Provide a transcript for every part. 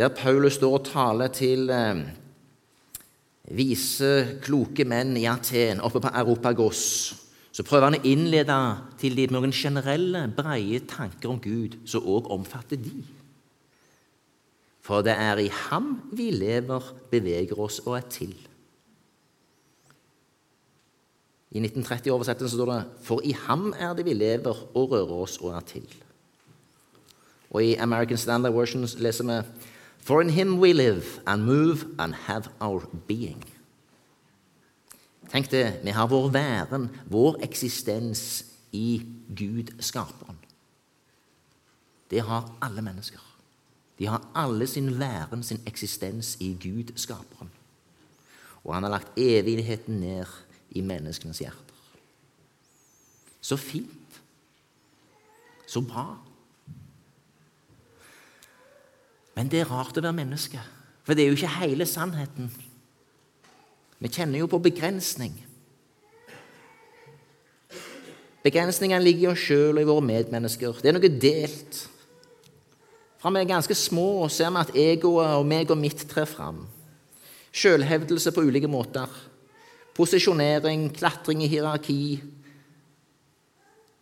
der Paulus står og taler til eh, vise, kloke menn i Aten, oppe på Europagos, så prøver han å innlede til de noen generelle, breie tanker om Gud som òg omfatter de. For det er i ham vi lever, beveger oss og er til. I 1930-oversettelsen står det 'For i ham er det vi lever og rører oss og er til'. Og i American Standard Version leser vi For in him we live and move and have our being. Tenk det, vi har vår væren, vår eksistens, i Gud, skaperen. Det har alle mennesker. De har alle sin væren, sin eksistens, i Gud, skaperen. Og han har lagt evigheten ned i menneskenes hjerter. Så fint. Så bra. Men det er rart å være menneske, for det er jo ikke hele sannheten. Vi kjenner jo på begrensning. Begrensningene ligger i oss sjøl og i våre medmennesker. Det er noe delt. Fra vi er ganske små, ser vi at egoet og meg og mitt trer fram. Sjølhevdelse på ulike måter. Posisjonering, klatring i hierarki.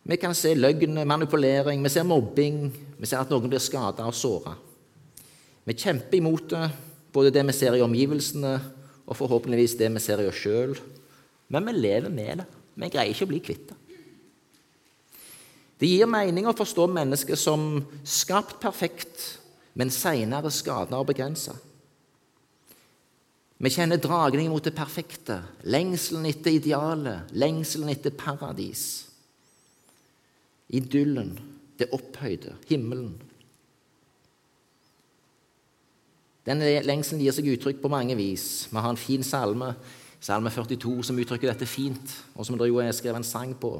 Vi kan se løgn, manipulering, vi ser mobbing, vi ser at noen blir skada og såra. Vi kjemper imot det, både det vi ser i omgivelsene, og forhåpentligvis det vi ser i oss sjøl. Men vi lever med det. Vi greier ikke å bli kvitt det. Det gir mening å forstå mennesket som skapt perfekt, men seinere skada og begrensa. Vi kjenner dragning mot det perfekte, lengselen etter idealet, lengselen etter paradis. Idyllen, det opphøyde, himmelen. Den lengselen gir seg uttrykk på mange vis. Vi har en fin salme, salme 42, som uttrykker dette fint, og som det jo er skrevet en sang på.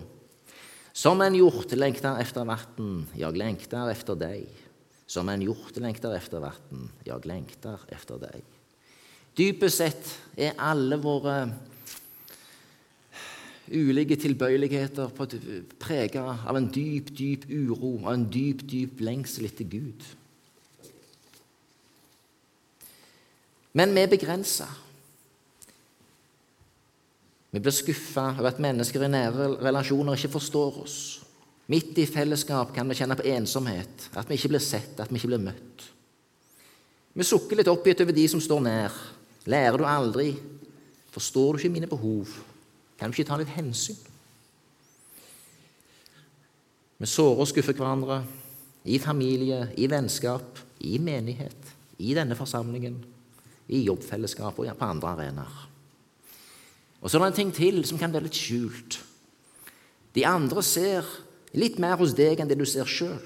Som en hjort lengter efter vann, jeg lengter efter deg. Som en hjort lengter efter vann, jeg lengter efter deg. Dypest sett er alle våre ulike tilbøyeligheter preget av en dyp, dyp uro og en dyp, dyp lengsel etter Gud. Men vi er begrensa. Vi blir skuffa over at mennesker i nære relasjoner ikke forstår oss. Midt i fellesskap kan vi kjenne på ensomhet, at vi ikke blir sett, at vi ikke blir møtt. Vi sukker litt oppgitt over de som står nær. Lærer du aldri? Forstår du ikke mine behov? Kan du ikke ta litt hensyn? Vi sårer og skuffer hverandre i familie, i vennskap, i menighet, i denne forsamlingen i jobbfellesskap og på andre arenaer. Og så er det en ting til som kan være litt skjult. De andre ser litt mer hos deg enn det du ser sjøl.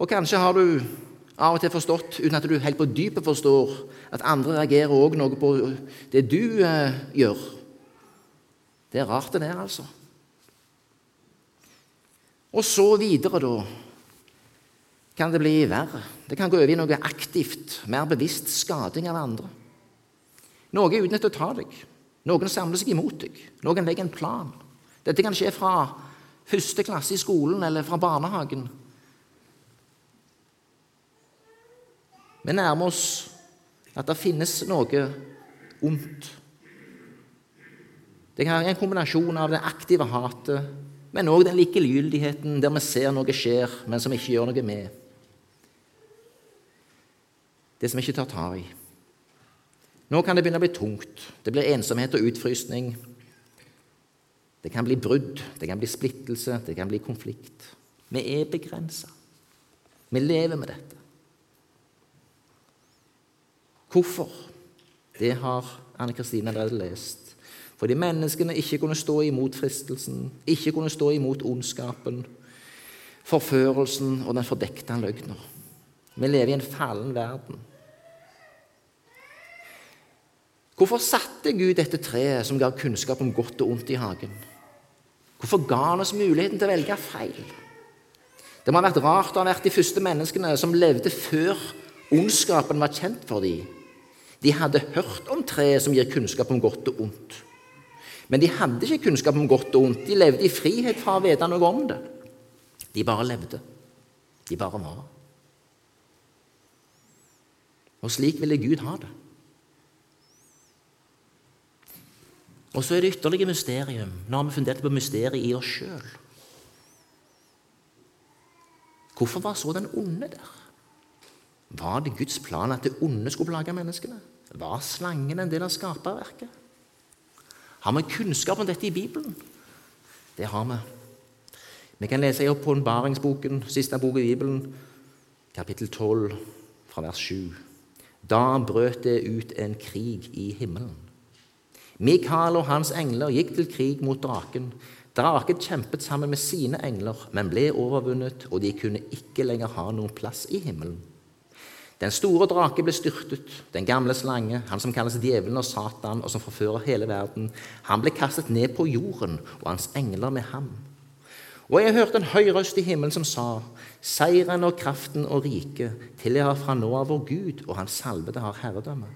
Og kanskje har du av og til forstått, uten at du helt på dypet forstår, at andre reagerer òg noe på det du eh, gjør. Det er rart, det der, altså. Og så videre, da kan det bli verre. Det kan gå over i noe aktivt, mer bevisst skading av andre. Noe utnytter å ta deg. Noen samler seg imot deg. Noen legger en plan. Dette kan skje fra første klasse i skolen eller fra barnehagen. Vi nærmer oss at det finnes noe ondt. Det kan være en kombinasjon av det aktive hatet, men òg den likegyldigheten der vi ser noe skjer, men som vi ikke gjør noe med det som ikke tar tak i. Nå kan det begynne å bli tungt. Det blir ensomhet og utfrysning. Det kan bli brudd, det kan bli splittelse, det kan bli konflikt. Vi er begrensa. Vi lever med dette. Hvorfor? Det har Anne Kristine allerede lest. Fordi menneskene ikke kunne stå imot fristelsen, ikke kunne stå imot ondskapen, forførelsen og den fordekte løgner. Vi lever i en fallen verden. Hvorfor satte Gud dette treet som ga kunnskap om godt og ondt i hagen? Hvorfor ga han oss muligheten til å velge feil? Det må ha vært rart å ha vært de første menneskene som levde før ondskapen var kjent for dem. De hadde hørt om treet som gir kunnskap om godt og ondt. Men de hadde ikke kunnskap om godt og ondt. De levde i frihet fra å vite noe om det. De bare levde. De bare var. Og slik ville Gud ha det. Og så er det ytterligere mysterium. Nå har vi fundert på mysteriet i oss sjøl. Hvorfor var så den onde der? Var det Guds plan at det onde skulle plage menneskene? Var slangen en del av skaperverket? Har vi kunnskap om dette i Bibelen? Det har vi. Vi kan lese i åpenbaringsboken, siste bok i Bibelen, kapittel 12, fra vers 7. Da brøt det ut en krig i himmelen. Mikael og hans engler gikk til krig mot draken. Draken kjempet sammen med sine engler, men ble overvunnet, og de kunne ikke lenger ha noen plass i himmelen. Den store drake ble styrtet, den gamle slange, han som kalles djevelen og Satan, og som forfører hele verden. Han ble kastet ned på jorden, og hans engler med ham. Og jeg hørte en høy røst i himmelen som sa:" Seieren og kraften og riket tilhører fra nå av vår Gud, og hans salvede har herredømme.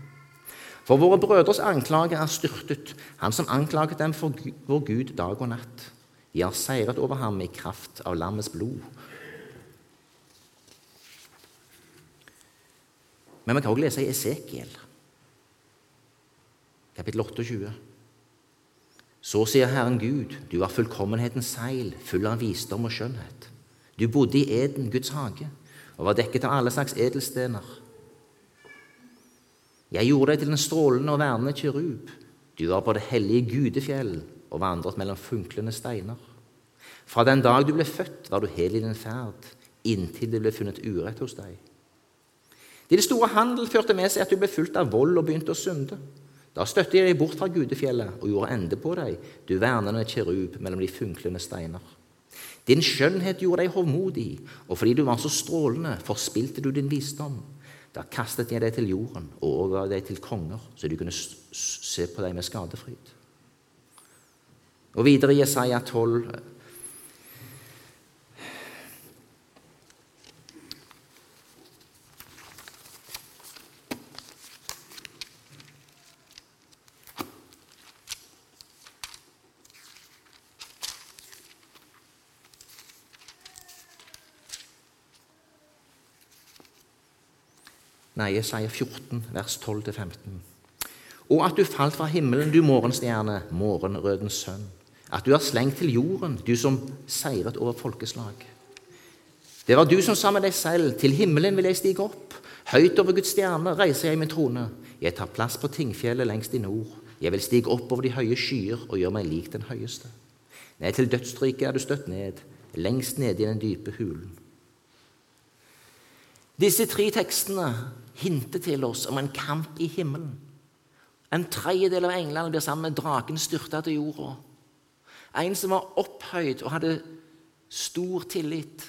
For våre brødres anklage er styrtet, han som anklaget dem for vår Gud dag og natt. De har seiret over ham i kraft av lammets blod. Men vi kan også lese i Esekiel, kapittel 28. Så sier Herren Gud, du har fullkommenhetens seil, full av visdom og skjønnhet. Du bodde i Eden, Guds hage, og var dekket av alle slags edelstener. Jeg gjorde deg til en strålende og vernende kirub. Du var på det hellige Gudefjell og vandret mellom funklende steiner. Fra den dag du ble født, var du hel i din ferd, inntil det ble funnet urett hos deg. Din store handel førte med seg at du ble fulgt av vold og begynte å synde. Da støtte jeg deg bort fra Gudefjellet og gjorde ende på deg, du vernende kjerub mellom de funklende steiner. Din skjønnhet gjorde deg hovmodig, og fordi du var så strålende, forspilte du din visdom. Da kastet jeg deg til jorden og overga deg til konger, så de kunne se på deg med skadefryd. Og videre i Jesaja 12 Nei, Jesaja 14, vers 12-15. Og at du falt fra himmelen, du morgenstjerne, morgenrødens sønn. At du er slengt til jorden, du som seiret over folkeslag. Det var du som sa med deg selv, til himmelen vil jeg stige opp. Høyt over Guds stjerne reiser jeg min trone. Jeg tar plass på tingfjellet lengst i nord. Jeg vil stige opp over de høye skyer og gjøre meg lik den høyeste. Ned til dødsriket er du støtt ned, lengst nede i den dype hulen. Disse tre tekstene hinter til oss om en kamp i himmelen. En tredjedel av englene blir sammen med draken styrta til jorda. En som var opphøyd og hadde stor tillit.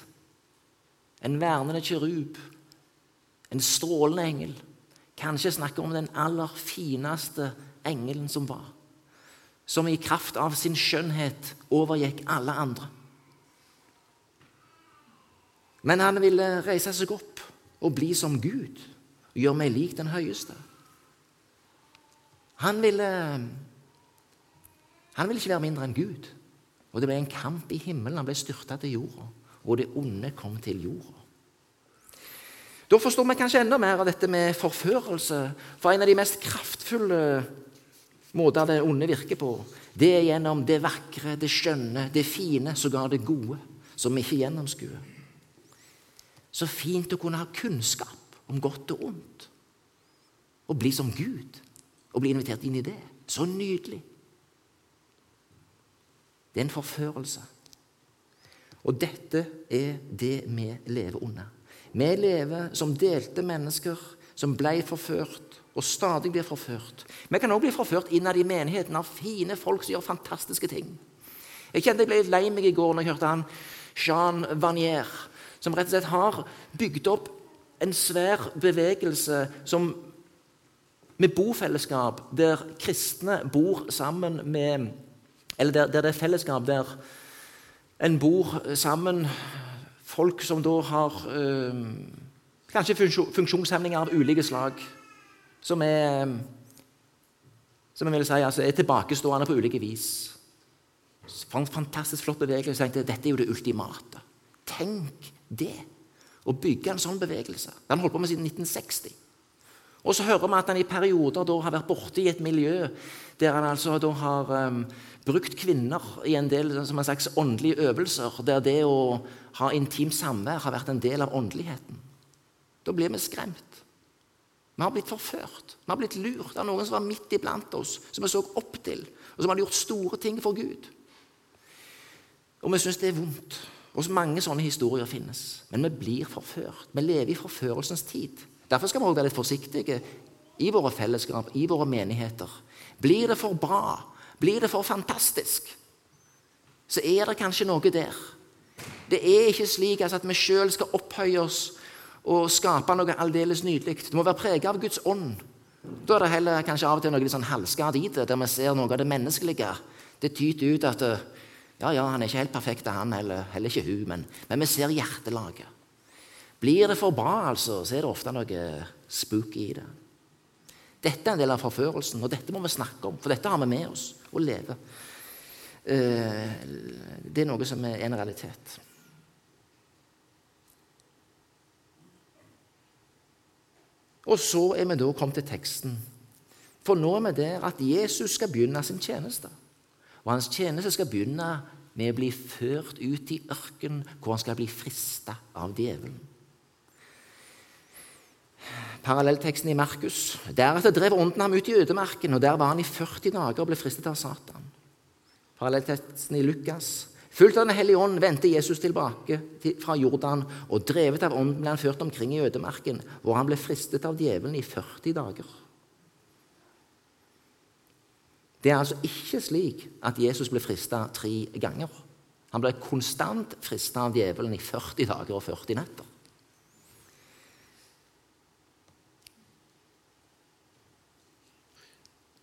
En vernende kirub. En strålende engel. Kanskje snakker om den aller fineste engelen som var. Som i kraft av sin skjønnhet overgikk alle andre. Men han ville reise seg opp og bli som Gud og gjøre meg lik den høyeste. Han ville, han ville ikke være mindre enn Gud. Og det ble en kamp i himmelen. Han ble styrta til jorda, og det onde kom til jorda. Da forstår vi kanskje enda mer av dette med forførelse. For en av de mest kraftfulle måter det onde virker på, det er gjennom det vakre, det skjønne, det fine, sågar det gode, som vi ikke gjennomskuer. Så fint å kunne ha kunnskap om godt og ondt. Å bli som Gud og bli invitert inn i det. Så nydelig. Det er en forførelse. Og dette er det vi lever under. Vi lever som delte mennesker som ble forført, og stadig blir forført. Vi kan også bli forført innad i menigheten av fine folk som gjør fantastiske ting. Jeg kjente jeg ble litt lei meg i går når jeg hørte han Jean Vanier, som rett og slett har bygd opp en svær bevegelse som, med bofellesskap, der kristne bor sammen med Eller der, der det er fellesskap der en bor sammen Folk som da har øh, kanskje funksjonshemninger av ulike slag. Som er som jeg vil si, altså, er tilbakestående på ulike vis. Fantastisk flott bevegelse. Jeg tenkte, Dette er jo det ultimate. Tenk det! Å bygge en sånn bevegelse. Den holdt på med siden 1960. Og så hører vi at han i perioder da har vært borte i et miljø der han altså da har um, brukt kvinner i en del som en slags åndelige øvelser, der det å ha intimt samvær har vært en del av åndeligheten. Da blir vi skremt. Vi har blitt forført. Vi har blitt lurt av noen som var midt iblant oss, som vi så opp til, og som hadde gjort store ting for Gud. Og vi syns det er vondt. Og så Mange sånne historier finnes. Men vi blir forført. Vi lever i forførelsens tid. Derfor skal vi også være litt forsiktige i våre fellesskap, i våre menigheter. Blir det for bra, blir det for fantastisk, så er det kanskje noe der. Det er ikke slik altså, at vi sjøl skal opphøye oss og skape noe aldeles nydelig. Det må være preget av Guds ånd. Da er det heller kanskje av og til noe litt sånn halvskadd i det, der vi ser noe av det menneskelige. Det tyter ut at ja, ja, han er ikke helt perfekt, han heller, heller ikke hun, men, men vi ser hjertelaget. Blir det for bra, altså, så er det ofte noe spooky i det. Dette er en del av forførelsen, og dette må vi snakke om, for dette har vi med oss og lever. Eh, det er noe som er en realitet. Og så er vi da kommet til teksten. For nå er vi der at Jesus skal begynne sin tjeneste. Og hans tjeneste skal begynne med å bli ført ut i ørkenen, hvor han skal bli frista av djevelen parallellteksten i Markus. Deretter drev ånden ham ut i ødemarken, og der var han i 40 dager og ble fristet av Satan. Parallellteksten i Lukas. Fulgt av Den hellige ånd vendte Jesus tilbake fra Jordan, og drevet av ånden ble han ført omkring i ødemarken, hvor han ble fristet av djevelen i 40 dager. Det er altså ikke slik at Jesus ble frista tre ganger. Han ble konstant frista av djevelen i 40 dager og 40 netter.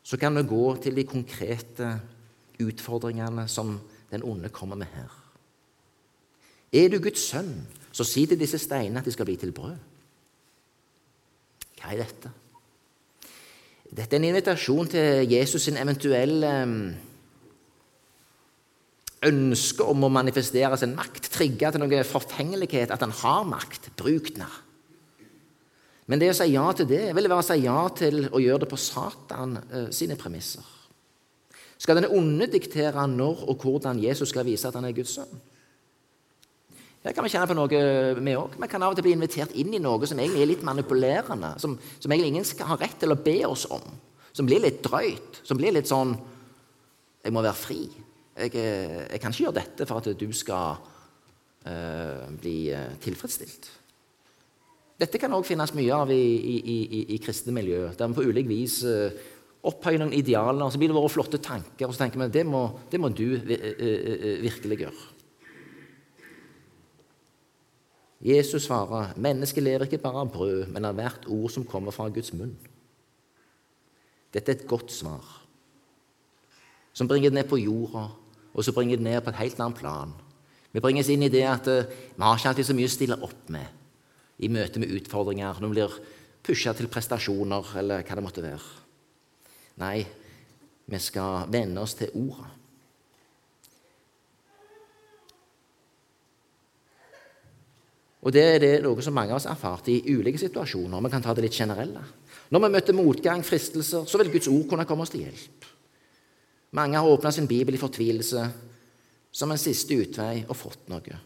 så kan vi gå til de konkrete utfordringene som den onde kommer med her. Er du Guds sønn, så si til disse steinene at de skal bli til brød. Hva er dette? Dette er en invitasjon til Jesus sin eventuelle ehm, ønske om å manifestere sin makt, trigge til noe forfengelighet, at han har makt. Bruk den. Men det å si ja til det vil være å si ja til å gjøre det på Satan eh, sine premisser. Skal den onde diktere når og hvordan Jesus skal vise at han er Guds sønn? Her kan vi kjenne på noe, vi òg. Vi kan av og til bli invitert inn i noe som egentlig er litt manipulerende, som, som egentlig ingen skal ha rett til å be oss om. Som blir litt drøyt. Som blir litt sånn Jeg må være fri. Jeg, eh, jeg kan ikke gjøre dette for at du skal uh, bli tilfredsstilt. Dette kan også finnes mye av i, i, i, i kristne miljø, der vi på ulik vis opphøyer noen idealer, og så blir det våre flotte tanker, og så tenker vi det må, det må du virkelig gjøre. Jesus svarer, 'Mennesket lever ikke bare av brød, men av hvert ord som kommer fra Guds munn.' Dette er et godt svar, som bringer det ned på jorda, og så bringer det ned på et helt annet plan. Vi bringes inn i det at vi har ikke alltid så mye å stille opp med i møte med utfordringer, når vi blir pusha til prestasjoner eller hva det måtte være. Nei, vi skal venne oss til ordet. Og Det er det noe som mange av oss har erfart i ulike situasjoner. Vi kan ta det litt generelle. Når vi møter motgang, fristelser, så vil Guds ord kunne komme oss til hjelp. Mange har åpna sin bibel i fortvilelse som en siste utvei og fått noe.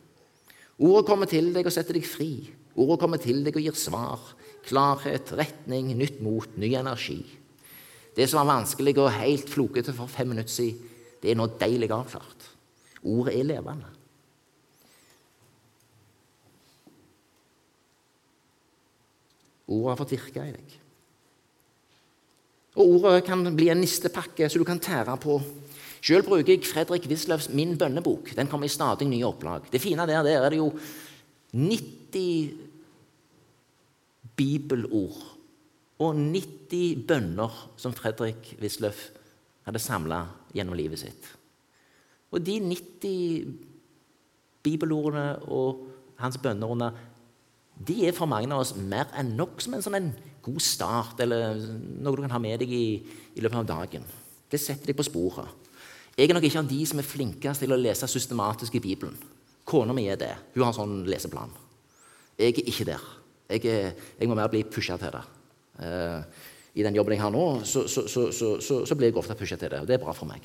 Ordet kommer til deg og setter deg fri. Ordet kommer til deg og gir svar, klarhet, retning, nytt mot, ny energi. Det som var vanskelig og helt flokete for fem minutter siden, det er nå deilig avklart. Ordet er levende. Ordet har fått virke i deg. Og Ordet kan bli en nistepakke som du kan tære på. Sjøl bruker jeg Fredrik Wisløffs Min bønnebok. Den kommer i stadig nye opplag. Det fine der, der er det jo 90 bibelord og 90 bønner som Fredrik Wisløff hadde samla gjennom livet sitt. Og de 90 bibelordene og hans bønner under, de er for mange av oss mer enn nok som en sånn en god start, eller noe du kan ha med deg i, i løpet av dagen. Det setter deg på sporet. Jeg er nok ikke av de som er flinkest til å lese systematisk i Bibelen. Kona mi er det. Hun har sånn leseplan. Jeg er ikke der. Jeg, jeg må mer bli pusha til det. Uh, i den jobben jeg har nå, så, så, så, så blir jeg ofte pusha til det. Og det er bra for meg.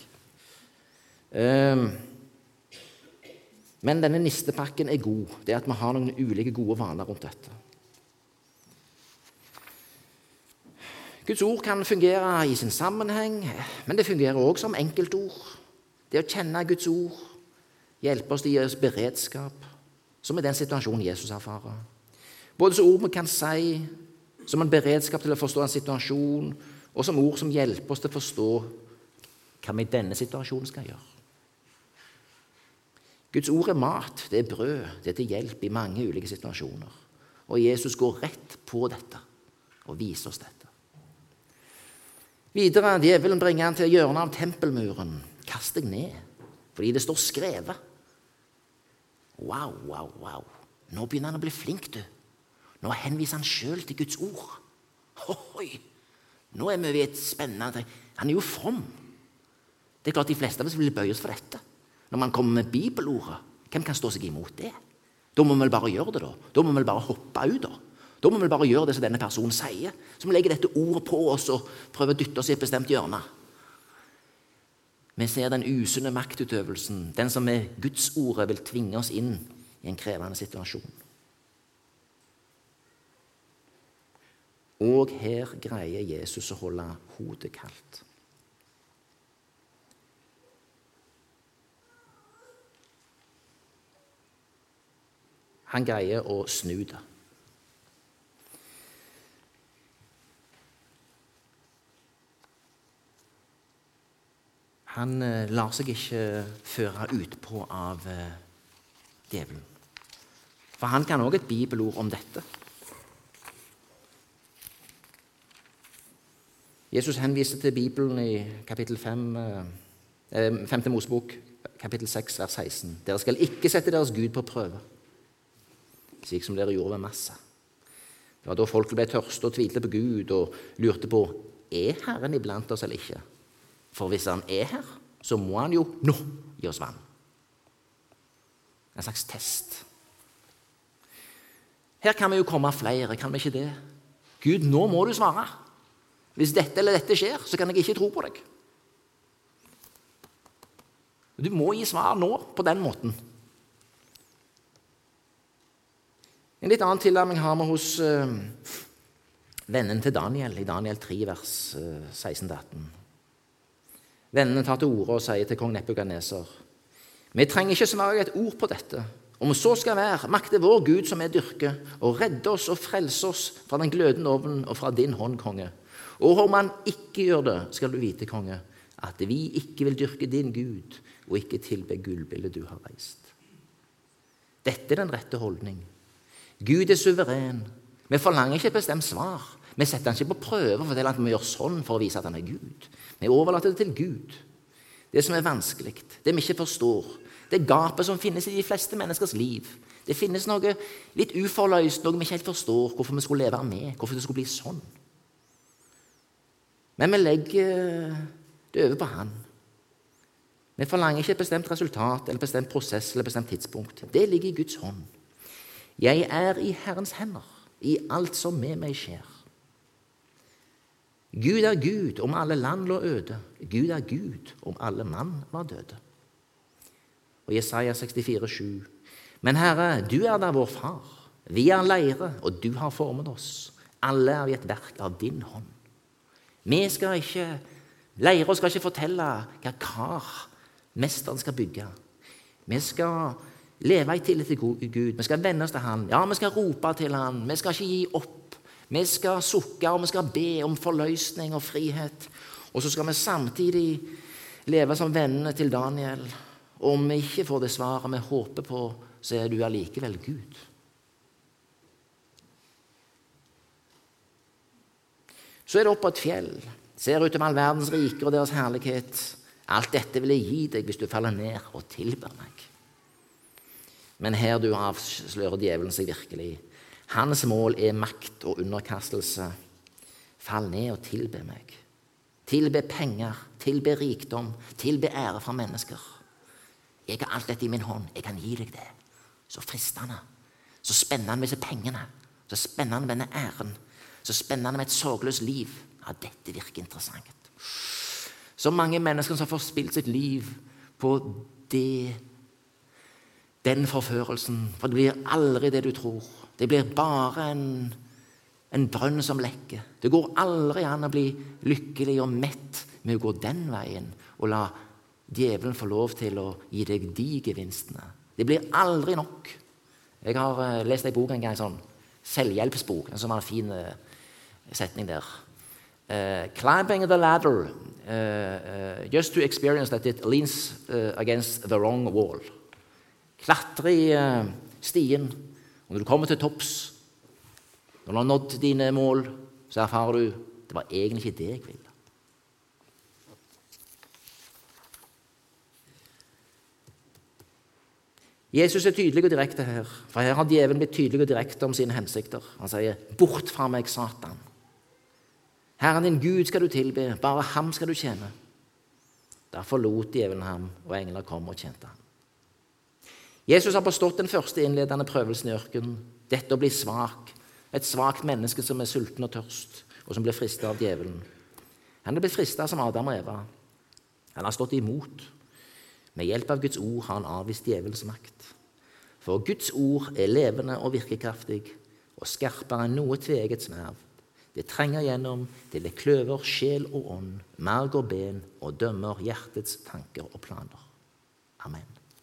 Um, men denne nistepakken er god. Det er at vi har noen ulike gode vaner rundt dette. Guds ord kan fungere i sin sammenheng, men det fungerer også som enkeltord. Det å kjenne Guds ord hjelper oss til å gi oss beredskap, som i den situasjonen Jesus erfarer. Både som ord vi kan si, som en beredskap til å forstå en situasjon, og som ord som hjelper oss til å forstå hva vi i denne situasjonen skal gjøre. Guds ord er mat, det er brød, det er til hjelp i mange ulike situasjoner. Og Jesus går rett på dette og viser oss dette. Videre, djevelen bringer han til hjørnet av tempelmuren. Kast deg ned, fordi det står skrevet. Wow, wow, wow. Nå begynner han å bli flink, du. Nå henviser han sjøl til Guds ord. Hoi. Nå er vi ved et spennende Han er jo from. Det er klart De fleste av oss vil bøye oss for dette. Når man kommer med bibelordet, hvem kan stå seg imot det? Da må vi vel bare gjøre det, da. Da må vi vel bare hoppe ut, da. Da må vi bare gjøre det som denne personen sier. Som legger dette ordet på oss og prøver å dytte oss i et bestemt hjørne. Vi ser den usunne maktutøvelsen, den som med Gudsordet vil tvinge oss inn i en krevende situasjon. Og her greier Jesus å holde hodet kaldt. Han greier å snu det. Han eh, lar seg ikke føre utpå av eh, djevelen. For han kan òg et bibelord om dette. Jesus henviser til Bibelen i kapittel 5, eh, 5. Mosebok, kapittel 6, vers 16. Dere skal ikke sette deres Gud på prøve slik som dere gjorde ved Massa. Det var da folk ble tørste og tvilte på Gud og lurte på er Herren iblant oss eller ikke. For hvis Han er her, så må Han jo nå gi oss vann. En slags test. Her kan vi jo komme flere, kan vi ikke det? Gud, nå må du svare. Hvis dette eller dette skjer, så kan jeg ikke tro på deg. Du må gi svar nå på den måten. En litt annen tilnærming har vi hos uh, vennen til Daniel i Daniel 3, vers uh, eh, 16-18. Vennene tar til orde og sier til kong Nepukaneser.: Vi trenger ikke svare et ord på dette. Om så skal være, makte vår Gud som er dyrker, og redde oss og frelse oss fra den glødende ovnen og fra din hånd, konge. Og om han ikke gjør det, skal du vite, konge, at vi ikke vil dyrke din Gud og ikke tilbe gullbildet du har reist. Dette er den rette holdning. Gud er suveren. Vi forlanger ikke et bestemt svar. Vi setter han ikke på prøve og forteller at vi gjør sånn for å vise at han er Gud. Vi overlater det til Gud. Det som er vanskelig, det vi ikke forstår, det gapet som finnes i de fleste menneskers liv. Det finnes noe litt uforløst, noe vi ikke helt forstår hvorfor vi skulle leve med, hvorfor det skulle bli sånn. Men vi legger det over på Han. Vi forlanger ikke et bestemt resultat eller bestemt prosess eller bestemt tidspunkt. Det ligger i Guds hånd. Jeg er i Herrens hender i alt som med meg skjer. Gud er Gud om alle land lå øde. Gud er Gud om alle mann var døde. Og Jesaja 64, 7. Men Herre, du er da vår far. Vi er leire, og du har formet oss. Alle er vi et verk av din hånd. Vi skal ikke Leire skal ikke fortelle hva kar mesteren skal bygge. Vi skal leve i tillit til Gud. Vi skal venne oss til Han. Ja, vi skal rope til Han. Vi skal ikke gi opp. Vi skal sukke og vi skal be om forløsning og frihet. Og så skal vi samtidig leve som vennene til Daniel. Og om vi ikke får det svaret vi håper på, så er du allikevel Gud. Så er det opp på et fjell. Ser utover all verdens riker og deres herlighet. Alt dette vil jeg gi deg hvis du faller ned og tilber meg. Men her du avslører djevelen seg virkelig. Hans mål er makt og underkastelse. Fall ned og tilbe meg. Tilbe penger, tilbe rikdom, tilbe ære fra mennesker. Jeg har alt dette i min hånd. Jeg kan gi deg det. Så fristende. Så spennende med disse pengene. Så spennende med denne æren. Så spennende med et sorgløst liv. Ja, dette virker interessant. Så mange mennesker som har forspilt sitt liv på det den forførelsen. For det blir aldri det du tror. Det blir bare en, en brønn som lekker. Det går aldri an å bli lykkelig og mett med å gå den veien og la djevelen få lov til å gi deg de gevinstene. Det blir aldri nok. Jeg har uh, lest ei bok en gang, sånn selvhjelpsbok, en sånn fin uh, setning der. Uh, climbing the ladder just to experience that it leans against the wrong wall. Klatre i uh, stien. Og når du kommer til topps, når du har nådd dine mål, så erfarer du det var egentlig ikke det jeg ville. Jesus er tydelig og direkte her, for her har djevelen blitt tydelig og direkte om sine hensikter. Han sier, 'Bort fra meg, Satan'. Herren din Gud skal du tilbe, bare ham skal du tjene. Der forlot djevelen ham, og engler kom og tjente ham. Jesus har bestått den første innledende prøvelsen i ørkenen. Dette å bli svak. Et svakt menneske som er sulten og tørst, og som blir frista av djevelen. Han er blitt frista som Adam og Eva. Han har stått imot. Med hjelp av Guds ord har han avvist djevelens makt. For Guds ord er levende og virkekraftig og skarpere enn noe tveget sverd. Det trenger gjennom til det kløver sjel og ånd, merg og ben, og dømmer hjertets tanker og planer. Amen.